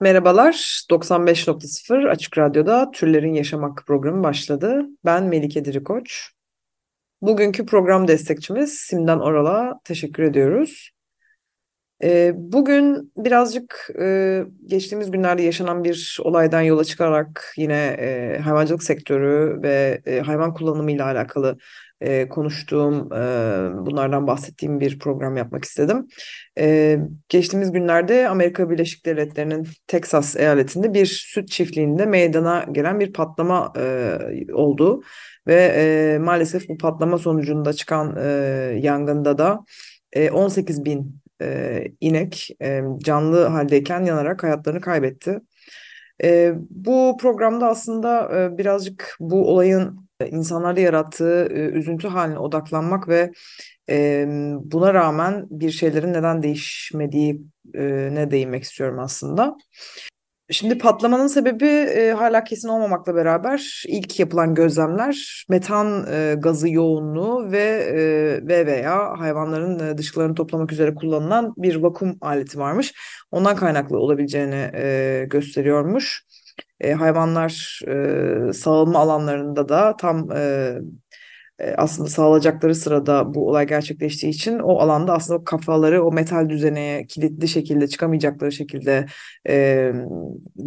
Merhabalar, 95.0 Açık Radyo'da Türlerin Yaşam Hakkı programı başladı. Ben Melike Dirikoç. Bugünkü program destekçimiz Simden Oral'a teşekkür ediyoruz. Ee, bugün birazcık e, geçtiğimiz günlerde yaşanan bir olaydan yola çıkarak yine e, hayvancılık sektörü ve e, hayvan kullanımıyla alakalı konuştuğum, bunlardan bahsettiğim bir program yapmak istedim. Geçtiğimiz günlerde Amerika Birleşik Devletleri'nin Texas eyaletinde bir süt çiftliğinde meydana gelen bir patlama oldu. Ve maalesef bu patlama sonucunda çıkan yangında da 18 bin e, inek e, canlı haldeyken yanarak hayatlarını kaybetti. E, bu programda aslında e, birazcık bu olayın insanlarda yarattığı e, üzüntü haline odaklanmak ve e, buna rağmen bir şeylerin neden değişmediği e, ne değinmek istiyorum aslında. Şimdi patlamanın sebebi e, hala kesin olmamakla beraber ilk yapılan gözlemler metan e, gazı yoğunluğu ve e, ve veya hayvanların e, dışkılarını toplamak üzere kullanılan bir vakum aleti varmış. Ondan kaynaklı olabileceğini e, gösteriyormuş. E, hayvanlar e, sağılma alanlarında da tam e, e, aslında sağlayacakları sırada bu olay gerçekleştiği için o alanda aslında o kafaları o metal düzeneye kilitli şekilde çıkamayacakları şekilde e,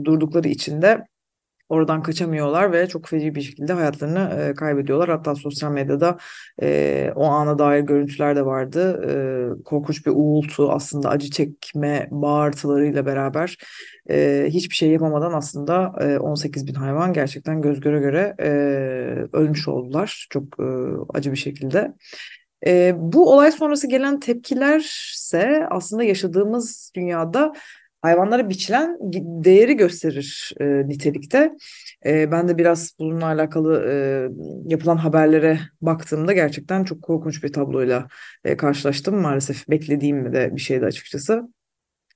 durdukları için de oradan kaçamıyorlar ve çok feci bir şekilde hayatlarını e, kaybediyorlar. Hatta sosyal medyada e, o ana dair görüntüler de vardı. E, korkunç bir uğultu aslında acı çekme bağırtılarıyla beraber e, hiçbir şey yapamadan aslında e, 18 bin hayvan gerçekten göz göre göre e, ölmüş oldular. Çok e, acı bir şekilde. E, bu olay sonrası gelen tepkilerse aslında yaşadığımız dünyada hayvanlara biçilen değeri gösterir e, nitelikte. E, ben de biraz bununla alakalı e, yapılan haberlere baktığımda gerçekten çok korkunç bir tabloyla e, karşılaştım. Maalesef beklediğim de bir şeydi açıkçası.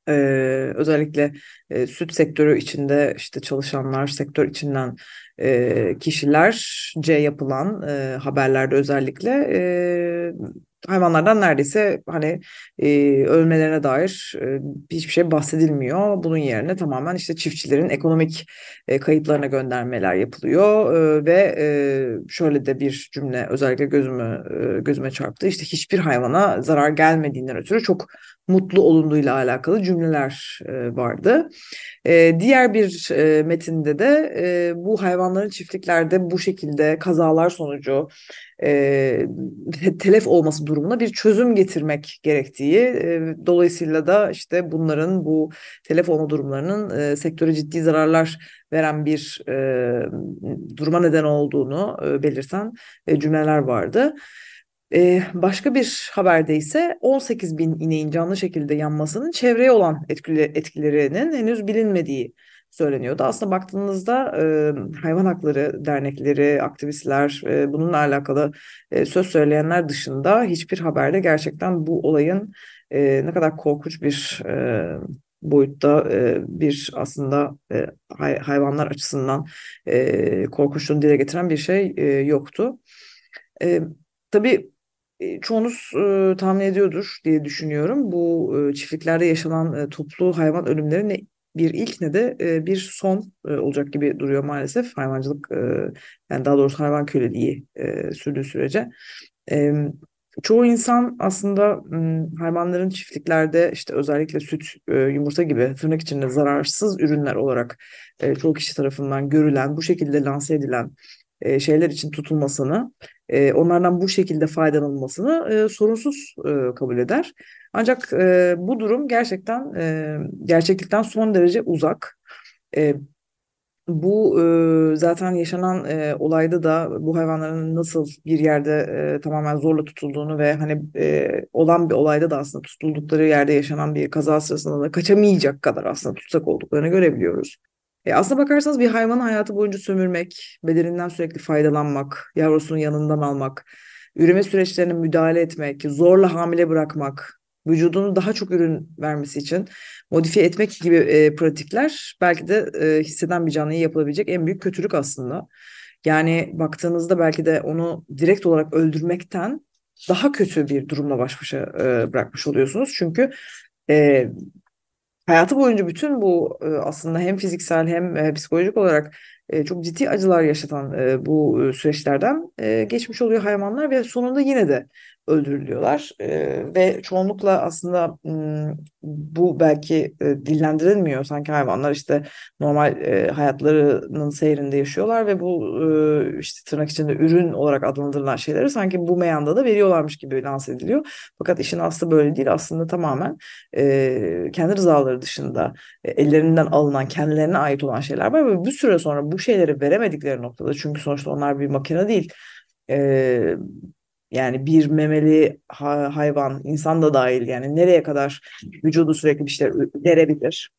Ee, özellikle e, süt sektörü içinde işte çalışanlar, sektör içinden e, kişilerce yapılan e, haberlerde özellikle e, hayvanlardan neredeyse hani e, ölmelerine dair e, hiçbir şey bahsedilmiyor. Bunun yerine tamamen işte çiftçilerin ekonomik e, kayıplarına göndermeler yapılıyor e, ve e, şöyle de bir cümle özellikle gözümü e, gözüme çarptı. İşte hiçbir hayvana zarar gelmediğinden ötürü çok mutlu olunduğuyla alakalı cümleler e, vardı. E, diğer bir e, metinde de e, bu hayvanların çiftliklerde bu şekilde kazalar sonucu e, telef olması durumuna bir çözüm getirmek gerektiği e, dolayısıyla da işte bunların bu telef durumlarının e, sektöre ciddi zararlar veren bir e, duruma neden olduğunu e, belirten cümleler vardı. Ee, başka bir haberde ise 18 bin ineğin canlı şekilde yanmasının çevreye olan etkilerinin henüz bilinmediği söyleniyordu. Aslında baktığınızda e, hayvan hakları dernekleri, aktivistler, e, bununla alakalı e, söz söyleyenler dışında hiçbir haberde gerçekten bu olayın e, ne kadar korkunç bir e, boyutta e, bir aslında e, hay, hayvanlar açısından e, korkunçluğunu dile getiren bir şey e, yoktu. E, tabii çoğunuz e, tahmin ediyordur diye düşünüyorum. Bu e, çiftliklerde yaşanan e, toplu hayvan ölümleri ne bir ilk ne de e, bir son e, olacak gibi duruyor maalesef hayvancılık e, yani daha doğrusu hayvan köleliği e, sürdüğü sürece. E, çoğu insan aslında hayvanların çiftliklerde işte özellikle süt, e, yumurta gibi tırnak içinde zararsız ürünler olarak e, çoğu kişi tarafından görülen, bu şekilde lanse edilen e, şeyler için tutulmasını, e, onlardan bu şekilde faydalanılmasını e, sorunsuz e, kabul eder. Ancak e, bu durum gerçekten e, gerçeklikten son derece uzak. E, bu e, zaten yaşanan e, olayda da bu hayvanların nasıl bir yerde e, tamamen zorla tutulduğunu ve hani e, olan bir olayda da aslında tutuldukları yerde yaşanan bir kaza sırasında da kaçamayacak kadar aslında tutsak olduklarını görebiliyoruz. E, aslına bakarsanız bir hayvanı hayatı boyunca sömürmek, bedeninden sürekli faydalanmak, yavrusunun yanından almak, üreme süreçlerine müdahale etmek, zorla hamile bırakmak, vücudunu daha çok ürün vermesi için modifiye etmek gibi e, pratikler belki de e, hisseden bir canlıya yapılabilecek en büyük kötülük aslında. Yani baktığınızda belki de onu direkt olarak öldürmekten daha kötü bir durumla baş başa e, bırakmış oluyorsunuz. Çünkü e, hayatı boyunca bütün bu e, aslında hem fiziksel hem e, psikolojik olarak e, çok ciddi acılar yaşatan bu süreçlerden geçmiş oluyor hayvanlar ve sonunda yine de öldürülüyorlar. E, ve çoğunlukla aslında bu belki e, dillendirilmiyor. Sanki hayvanlar işte normal e, hayatlarının seyrinde yaşıyorlar ve bu e, işte tırnak içinde ürün olarak adlandırılan şeyleri sanki bu meyanda da veriyorlarmış gibi lanse ediliyor. Fakat işin aslı böyle değil. Aslında tamamen e, kendi rızaları dışında e, ellerinden alınan kendilerine ait olan şeyler var ve bir süre sonra bu şeyleri veremedikleri noktada çünkü sonuçta onlar bir makine değil e, yani bir memeli hayvan, insan da dahil yani nereye kadar vücudu sürekli bir şeyler verebilir.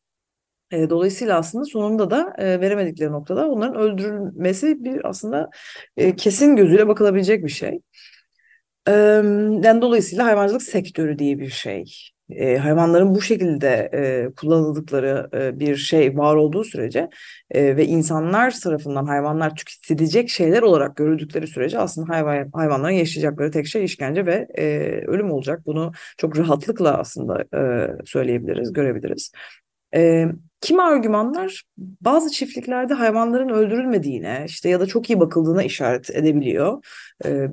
E, dolayısıyla aslında sonunda da e, veremedikleri noktada onların öldürülmesi bir aslında e, kesin gözüyle bakılabilecek bir şey. E, yani dolayısıyla hayvancılık sektörü diye bir şey e, hayvanların bu şekilde e, kullanıldıkları e, bir şey var olduğu sürece e, ve insanlar tarafından hayvanlar tüketilecek şeyler olarak görüldükleri sürece aslında hayvan, hayvanların yaşayacakları tek şey işkence ve e, ölüm olacak. Bunu çok rahatlıkla aslında e, söyleyebiliriz, görebiliriz. E, kimi argümanlar bazı çiftliklerde hayvanların öldürülmediğine işte ya da çok iyi bakıldığına işaret edebiliyor. E,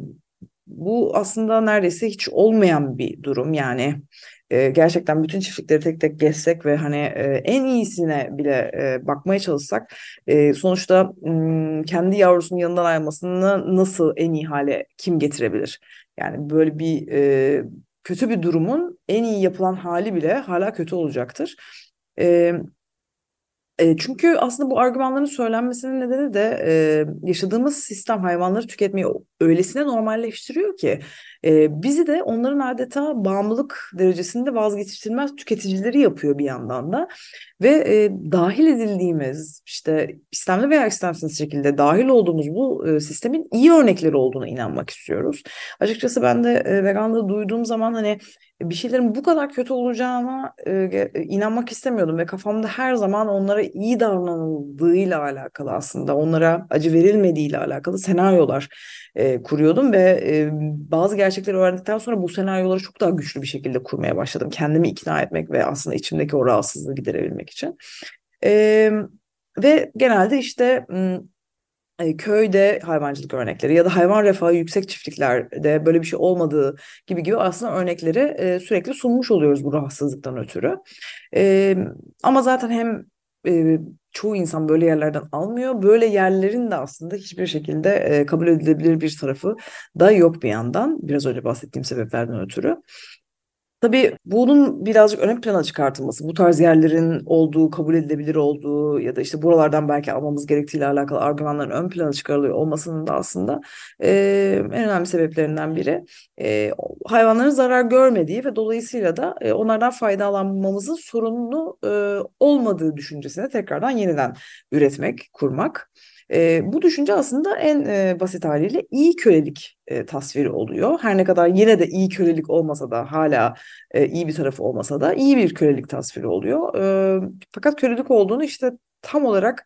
bu aslında neredeyse hiç olmayan bir durum yani e, gerçekten bütün çiftlikleri tek tek gezsek ve hani e, en iyisine bile e, bakmaya çalışsak e, sonuçta m, kendi yavrusunun yanından ayrılmasını nasıl en iyi hale kim getirebilir? Yani böyle bir e, kötü bir durumun en iyi yapılan hali bile hala kötü olacaktır. E, çünkü aslında bu argümanların söylenmesinin nedeni de yaşadığımız sistem hayvanları tüketmeyi öylesine normalleştiriyor ki e, bizi de onların adeta bağımlılık derecesinde vazgeçilmez tüketicileri yapıyor bir yandan da ve e, dahil edildiğimiz işte istemli veya istemsiz şekilde dahil olduğumuz bu e, sistemin iyi örnekleri olduğuna inanmak istiyoruz. Açıkçası ben de e, veganlığı duyduğum zaman hani bir şeylerin bu kadar kötü olacağına e, inanmak istemiyordum ve kafamda her zaman onlara iyi davranıldığıyla alakalı aslında onlara acı verilmediğiyle alakalı senaryolar e, kuruyordum ve e, bazı gerçekleri öğrendikten sonra bu senaryoları çok daha güçlü bir şekilde kurmaya başladım. Kendimi ikna etmek ve aslında içimdeki o rahatsızlığı giderebilmek için. E, ve genelde işte e, köyde hayvancılık örnekleri ya da hayvan refahı yüksek çiftliklerde böyle bir şey olmadığı gibi gibi aslında örnekleri sürekli sunmuş oluyoruz bu rahatsızlıktan ötürü. Ama zaten hem e, çoğu insan böyle yerlerden almıyor. Böyle yerlerin de aslında hiçbir şekilde e, kabul edilebilir bir tarafı da yok bir yandan. Biraz önce bahsettiğim sebeplerden ötürü. Tabii bunun birazcık ön plana çıkartılması, bu tarz yerlerin olduğu, kabul edilebilir olduğu ya da işte buralardan belki almamız gerektiğiyle alakalı argümanların ön plana çıkarılıyor olmasının da aslında e, en önemli sebeplerinden biri e, hayvanların zarar görmediği ve dolayısıyla da e, onlardan faydalanmamızın sorunlu e, olmadığı düşüncesine tekrardan yeniden üretmek, kurmak. E, bu düşünce aslında en e, basit haliyle iyi kölelik e, tasviri oluyor. Her ne kadar yine de iyi kölelik olmasa da hala e, iyi bir tarafı olmasa da iyi bir kölelik tasviri oluyor. E, fakat kölelik olduğunu işte tam olarak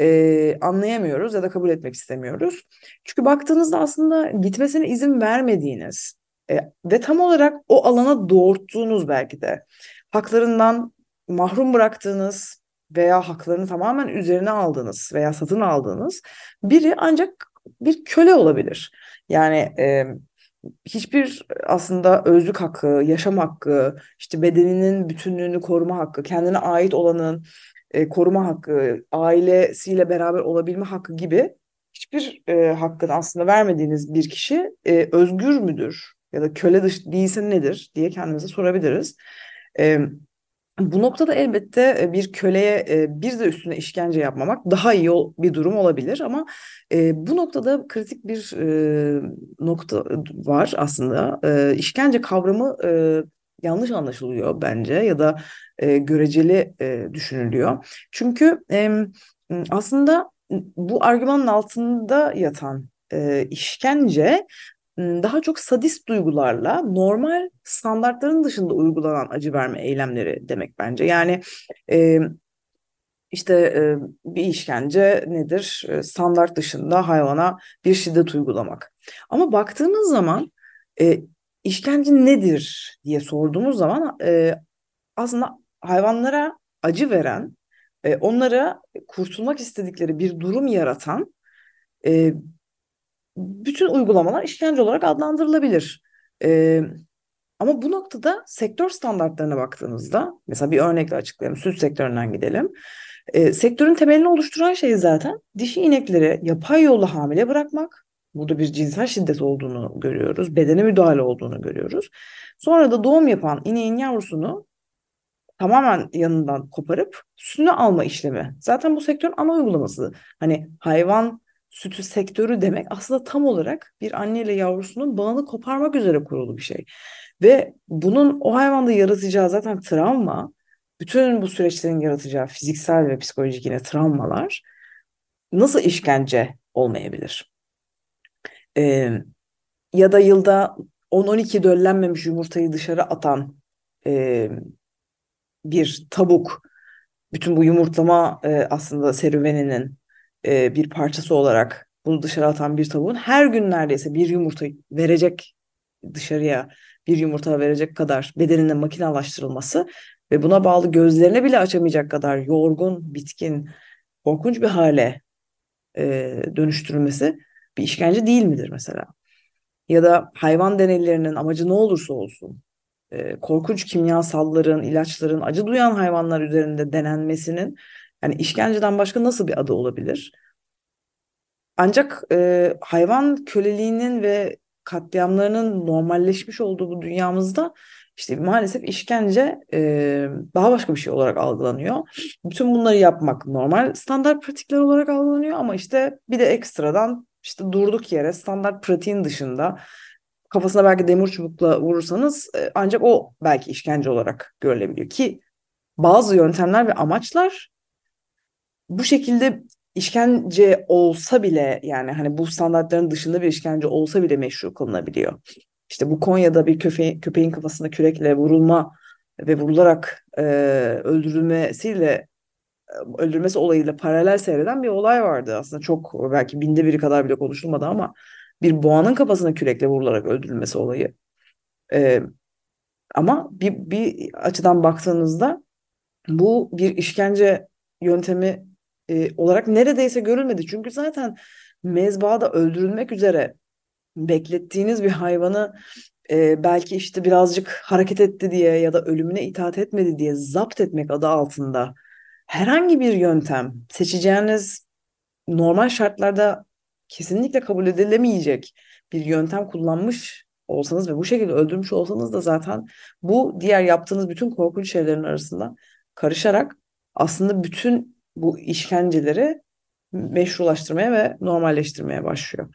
e, anlayamıyoruz ya da kabul etmek istemiyoruz. Çünkü baktığınızda aslında gitmesine izin vermediğiniz e, ve tam olarak o alana doğurttuğunuz belki de haklarından mahrum bıraktığınız veya haklarını tamamen üzerine aldığınız veya satın aldığınız biri ancak bir köle olabilir. Yani e, hiçbir aslında özlük hakkı, yaşam hakkı, işte bedeninin bütünlüğünü koruma hakkı, kendine ait olanın e, koruma hakkı, ailesiyle beraber olabilme hakkı gibi hiçbir e, hakkını aslında vermediğiniz bir kişi e, özgür müdür ya da köle dış değilse nedir diye kendimize sorabiliriz. E, Bu noktada elbette bir köleye bir de üstüne işkence yapmamak daha iyi bir durum olabilir ama bu noktada kritik bir nokta var aslında. İşkence kavramı yanlış anlaşılıyor bence ya da göreceli düşünülüyor. Çünkü aslında bu argümanın altında yatan işkence daha çok sadist duygularla normal standartların dışında uygulanan acı verme eylemleri demek bence. Yani e, işte e, bir işkence nedir? Standart dışında hayvana bir şiddet uygulamak. Ama baktığımız zaman e, işkence nedir diye sorduğumuz zaman e, aslında hayvanlara acı veren, e, onlara kurtulmak istedikleri bir durum yaratan e, bütün uygulamalar işkence olarak adlandırılabilir. Ee, ama bu noktada sektör standartlarına baktığınızda, mesela bir örnekle açıklayalım, süt sektöründen gidelim. Ee, sektörün temelini oluşturan şey zaten dişi inekleri yapay yolla hamile bırakmak. Burada bir cinsel şiddet olduğunu görüyoruz, bedene müdahale olduğunu görüyoruz. Sonra da doğum yapan ineğin yavrusunu tamamen yanından koparıp sütünü alma işlemi. Zaten bu sektörün ana uygulaması. Hani hayvan sütü sektörü demek aslında tam olarak bir anne ile yavrusunun bağını koparmak üzere kurulu bir şey. Ve bunun o hayvanda yaratacağı zaten travma, bütün bu süreçlerin yaratacağı fiziksel ve psikolojik yine travmalar nasıl işkence olmayabilir? Ee, ya da yılda 10-12 döllenmemiş yumurtayı dışarı atan e, bir tavuk bütün bu yumurtlama e, aslında serüveninin e, bir parçası olarak bunu dışarı atan bir tavuğun her gün neredeyse bir yumurta verecek dışarıya bir yumurta verecek kadar bedeninin makinalaştırılması ve buna bağlı gözlerini bile açamayacak kadar yorgun, bitkin, korkunç bir hale e, dönüştürülmesi bir işkence değil midir mesela? Ya da hayvan deneylerinin amacı ne olursa olsun e, korkunç kimyasalların, ilaçların acı duyan hayvanlar üzerinde denenmesinin yani işkenceden başka nasıl bir adı olabilir? Ancak e, hayvan köleliğinin ve katliamlarının normalleşmiş olduğu bu dünyamızda işte maalesef işkence e, daha başka bir şey olarak algılanıyor. Bütün bunları yapmak normal standart pratikler olarak algılanıyor ama işte bir de ekstradan işte durduk yere standart pratiğin dışında kafasına belki demir çubukla vurursanız e, ancak o belki işkence olarak görülebiliyor ki bazı yöntemler ve amaçlar bu şekilde işkence olsa bile yani hani bu standartların dışında bir işkence olsa bile meşru kılınabiliyor. İşte bu Konya'da bir köpeğin, köpeğin kafasına kürekle vurulma ve vurularak e, öldürülmesiyle öldürmesi olayıyla paralel seyreden bir olay vardı. Aslında çok belki binde biri kadar bile konuşulmadı ama bir boğanın kafasına kürekle vurularak öldürülmesi olayı. E, ama bir, bir açıdan baktığınızda bu bir işkence yöntemi e, olarak neredeyse görülmedi. Çünkü zaten mezbahada öldürülmek üzere beklettiğiniz bir hayvanı e, belki işte birazcık hareket etti diye ya da ölümüne itaat etmedi diye zapt etmek adı altında herhangi bir yöntem seçeceğiniz normal şartlarda kesinlikle kabul edilemeyecek bir yöntem kullanmış olsanız ve bu şekilde öldürmüş olsanız da zaten bu diğer yaptığınız bütün korkunç şeylerin arasında karışarak aslında bütün bu işkenceleri meşrulaştırmaya ve normalleştirmeye başlıyor.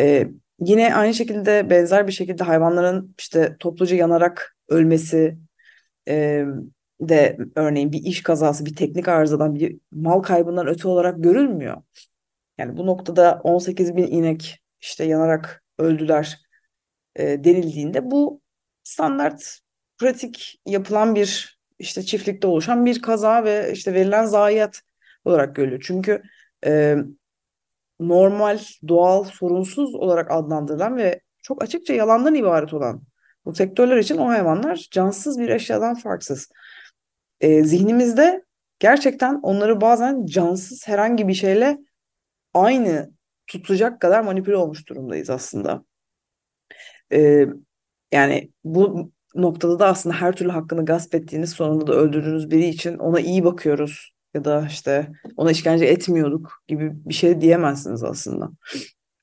Ee, yine aynı şekilde benzer bir şekilde hayvanların işte topluca yanarak ölmesi e, de örneğin bir iş kazası, bir teknik arızadan, bir mal kaybından öte olarak görülmüyor. Yani bu noktada 18 bin inek işte yanarak öldüler e, denildiğinde bu standart pratik yapılan bir işte çiftlikte oluşan bir kaza ve işte verilen zayiat olarak görülüyor. Çünkü e, normal, doğal, sorunsuz olarak adlandırılan ve çok açıkça yalandan ibaret olan bu sektörler için o hayvanlar cansız bir eşyadan farksız. E, zihnimizde gerçekten onları bazen cansız herhangi bir şeyle aynı tutacak kadar manipüle olmuş durumdayız aslında. E, yani bu noktada da aslında her türlü hakkını gasp ettiğiniz sonunda da öldürdüğünüz biri için ona iyi bakıyoruz ya da işte ona işkence etmiyorduk gibi bir şey diyemezsiniz aslında.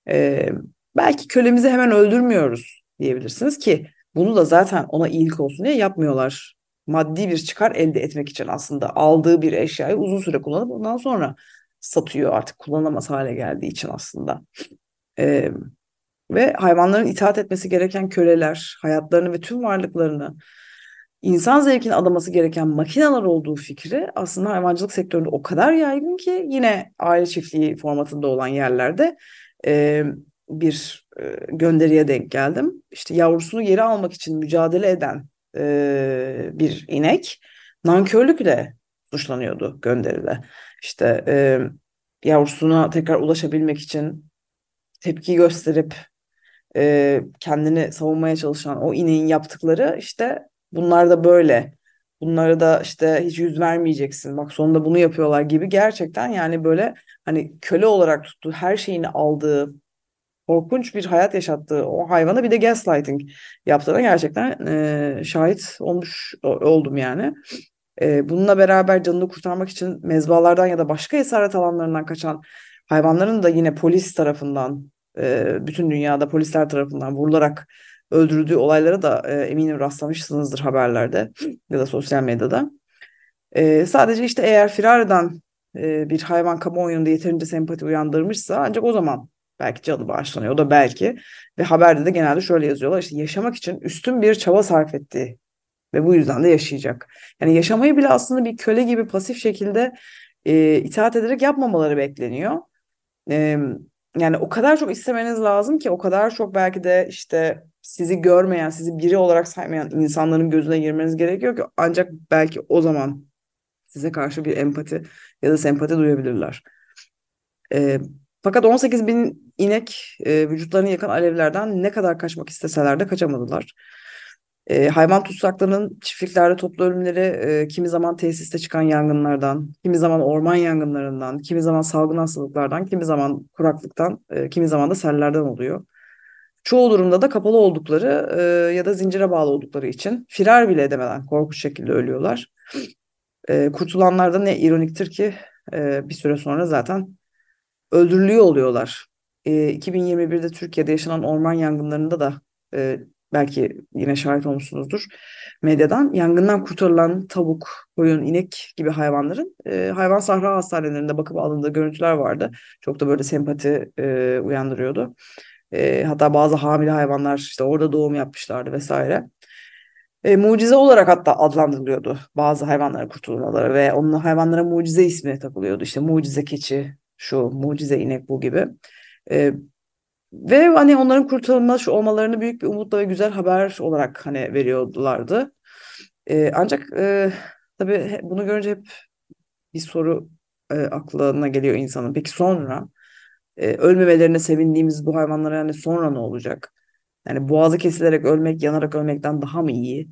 Ee, belki kölemizi hemen öldürmüyoruz diyebilirsiniz ki bunu da zaten ona iyilik olsun diye yapmıyorlar maddi bir çıkar elde etmek için aslında aldığı bir eşyayı uzun süre kullanıp ondan sonra satıyor artık kullanamaz hale geldiği için aslında. Ee, ve hayvanların itaat etmesi gereken köleler, hayatlarını ve tüm varlıklarını insan zevkine adaması gereken makineler olduğu fikri aslında hayvancılık sektöründe o kadar yaygın ki yine aile çiftliği formatında olan yerlerde e, bir e, gönderiye denk geldim. İşte yavrusunu geri almak için mücadele eden e, bir inek nankörlükle suçlanıyordu gönderide. İşte e, yavrusuna tekrar ulaşabilmek için tepki gösterip e, kendini savunmaya çalışan o ineğin yaptıkları işte bunlar da böyle. Bunları da işte hiç yüz vermeyeceksin. Bak sonunda bunu yapıyorlar gibi gerçekten yani böyle hani köle olarak tuttuğu her şeyini aldığı korkunç bir hayat yaşattığı o hayvana bir de gaslighting yaptığına gerçekten e, şahit olmuş oldum yani. E, bununla beraber canını kurtarmak için mezbalardan ya da başka esaret alanlarından kaçan hayvanların da yine polis tarafından e, bütün dünyada polisler tarafından vurularak öldürüldüğü olaylara da e, eminim rastlamışsınızdır haberlerde ya da sosyal medyada. E, sadece işte eğer firar eden e, bir hayvan kamuoyunda yeterince sempati uyandırmışsa ancak o zaman belki canı bağışlanıyor. O da belki ve haberde de genelde şöyle yazıyorlar işte yaşamak için üstün bir çaba sarf etti ve bu yüzden de yaşayacak. Yani yaşamayı bile aslında bir köle gibi pasif şekilde e, itaat ederek yapmamaları bekleniyor. E, yani o kadar çok istemeniz lazım ki o kadar çok belki de işte sizi görmeyen, sizi biri olarak saymayan insanların gözüne girmeniz gerekiyor ki ancak belki o zaman size karşı bir empati ya da sempati duyabilirler. E, fakat 18 bin inek e, vücutlarını yakan alevlerden ne kadar kaçmak isteseler de kaçamadılar. E, hayvan tutsaklarının çiftliklerde toplu ölümleri e, kimi zaman tesiste çıkan yangınlardan, kimi zaman orman yangınlarından, kimi zaman salgın hastalıklardan, kimi zaman kuraklıktan, e, kimi zaman da sellerden oluyor. Çoğu durumda da kapalı oldukları e, ya da zincire bağlı oldukları için firar bile edemeden korkunç şekilde ölüyorlar. E, kurtulanlar da ne ironiktir ki e, bir süre sonra zaten öldürülüyor oluyorlar. E, 2021'de Türkiye'de yaşanan orman yangınlarında da e, belki yine şahit olmuşsunuzdur medyadan. Yangından kurtarılan tavuk, koyun, inek gibi hayvanların e, hayvan sahra hastanelerinde bakıp alındığı görüntüler vardı. Çok da böyle sempati e, uyandırıyordu. E, hatta bazı hamile hayvanlar işte orada doğum yapmışlardı vesaire. E, mucize olarak hatta adlandırılıyordu bazı hayvanların kurtulmaları ve onun hayvanlara mucize ismi takılıyordu. İşte mucize keçi, şu mucize inek bu gibi. E, ve hani onların kurtulmuş olmalarını büyük bir umutla ve güzel haber olarak hani veriyorlardı. E, ancak e, tabii bunu görünce hep bir soru e, aklına geliyor insanın. Peki sonra e, ölmemelerine sevindiğimiz bu hayvanlara yani sonra ne olacak? Yani boğazı kesilerek ölmek, yanarak ölmekten daha mı iyi?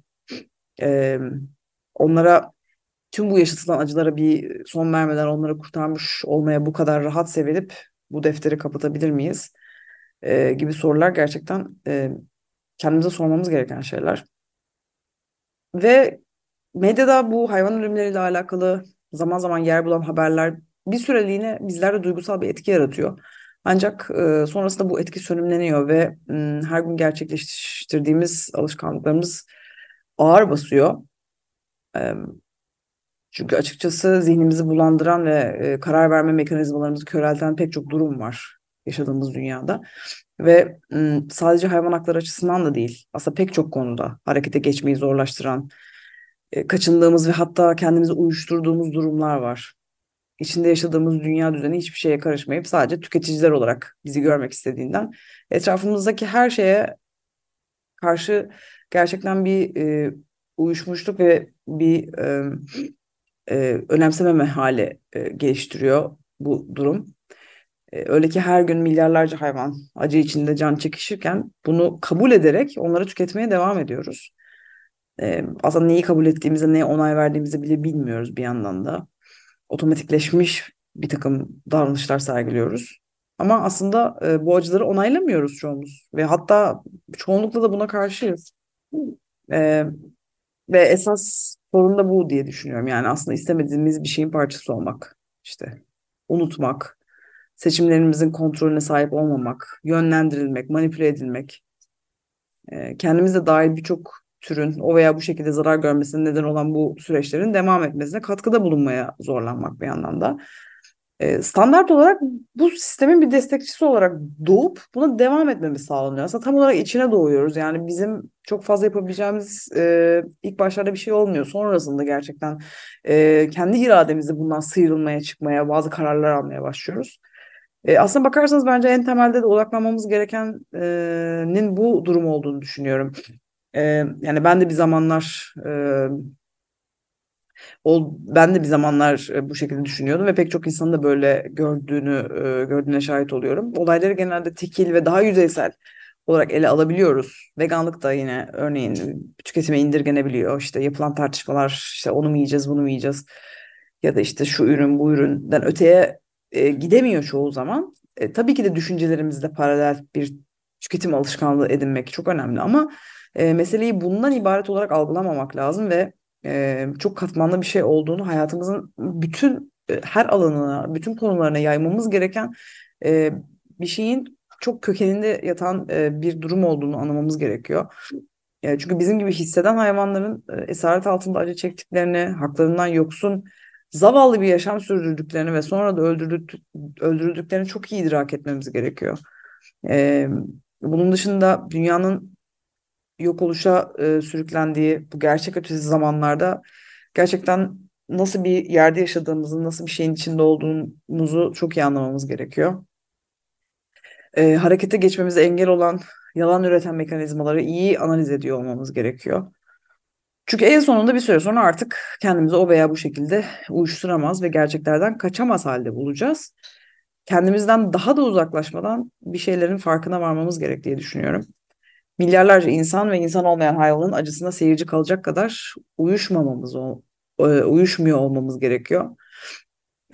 E, onlara tüm bu yaşatılan acılara bir son vermeden onları kurtarmış olmaya bu kadar rahat sevinip bu defteri kapatabilir miyiz? E, gibi sorular gerçekten e, kendimize sormamız gereken şeyler. Ve medyada bu hayvan ölümleriyle alakalı zaman zaman yer bulan haberler bir süreliğine bizlerde duygusal bir etki yaratıyor. Ancak e, sonrasında bu etki sönümleniyor ve m, her gün gerçekleştirdiğimiz alışkanlıklarımız ağır basıyor. E, çünkü açıkçası zihnimizi bulandıran ve e, karar verme mekanizmalarımızı körelten pek çok durum var yaşadığımız dünyada. Ve sadece hayvan hakları açısından da değil, aslında pek çok konuda harekete geçmeyi zorlaştıran, e, kaçındığımız ve hatta kendimizi uyuşturduğumuz durumlar var. İçinde yaşadığımız dünya düzeni hiçbir şeye karışmayıp sadece tüketiciler olarak bizi görmek istediğinden etrafımızdaki her şeye karşı gerçekten bir e, uyuşmuşluk ve bir e, e, önemsememe hali e, geliştiriyor bu durum. E, öyle ki her gün milyarlarca hayvan acı içinde can çekişirken bunu kabul ederek onları tüketmeye devam ediyoruz. E, aslında neyi kabul ettiğimizi, neye onay verdiğimizi bile bilmiyoruz bir yandan da. Otomatikleşmiş bir takım davranışlar sergiliyoruz. Ama aslında e, bu acıları onaylamıyoruz çoğumuz. Ve hatta çoğunlukla da buna karşıyız. Ve esas sorun da bu diye düşünüyorum. Yani aslında istemediğimiz bir şeyin parçası olmak. işte unutmak, seçimlerimizin kontrolüne sahip olmamak, yönlendirilmek, manipüle edilmek. E, kendimiz de dahil birçok türün o veya bu şekilde zarar görmesine neden olan bu süreçlerin devam etmesine katkıda bulunmaya zorlanmak bir yandan da. E, standart olarak bu sistemin bir destekçisi olarak doğup buna devam etmemiz sağlanıyor. Aslında tam olarak içine doğuyoruz. Yani bizim çok fazla yapabileceğimiz e, ilk başlarda bir şey olmuyor. Sonrasında gerçekten e, kendi irademizle bundan sıyrılmaya, çıkmaya, bazı kararlar almaya başlıyoruz. E, aslında bakarsanız bence en temelde de odaklanmamız gerekenin bu durum olduğunu düşünüyorum. E, yani ben de bir zamanlar e, ol, ben de bir zamanlar e, bu şekilde düşünüyordum ve pek çok insanın da böyle gördüğünü e, gördüğüne şahit oluyorum. Olayları genelde tekil ve daha yüzeysel olarak ele alabiliyoruz. Veganlık da yine örneğin tüketime indirgenebiliyor. İşte yapılan tartışmalar işte onu mu yiyeceğiz bunu mu yiyeceğiz ya da işte şu ürün bu üründen öteye e, gidemiyor çoğu zaman. E, tabii ki de düşüncelerimizde paralel bir tüketim alışkanlığı edinmek çok önemli ama e, meseleyi bundan ibaret olarak algılamamak lazım ve e, çok katmanlı bir şey olduğunu hayatımızın bütün e, her alanına, bütün konularına yaymamız gereken e, bir şeyin çok kökeninde yatan e, bir durum olduğunu anlamamız gerekiyor. E, çünkü bizim gibi hisseden hayvanların e, esaret altında acı çektiklerini, haklarından yoksun, zavallı bir yaşam sürdürdüklerini ve sonra da öldürdük, öldürüldüklerini çok iyi idrak etmemiz gerekiyor. E, bunun dışında dünyanın yok oluşa e, sürüklendiği bu gerçek ötesi zamanlarda gerçekten nasıl bir yerde yaşadığımızı, nasıl bir şeyin içinde olduğumuzu çok iyi anlamamız gerekiyor. E, harekete geçmemize engel olan yalan üreten mekanizmaları iyi analiz ediyor olmamız gerekiyor. Çünkü en sonunda bir süre sonra artık kendimizi o veya bu şekilde uyuşturamaz ve gerçeklerden kaçamaz halde bulacağız. Kendimizden daha da uzaklaşmadan bir şeylerin farkına varmamız gerek diye düşünüyorum milyarlarca insan ve insan olmayan hayvanın acısına seyirci kalacak kadar uyuşmamamız, e, uyuşmuyor olmamız gerekiyor.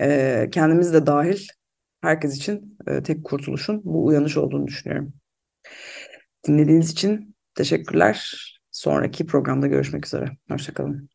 E, kendimiz de dahil herkes için e, tek kurtuluşun bu uyanış olduğunu düşünüyorum. Dinlediğiniz için teşekkürler. Sonraki programda görüşmek üzere. Hoşçakalın.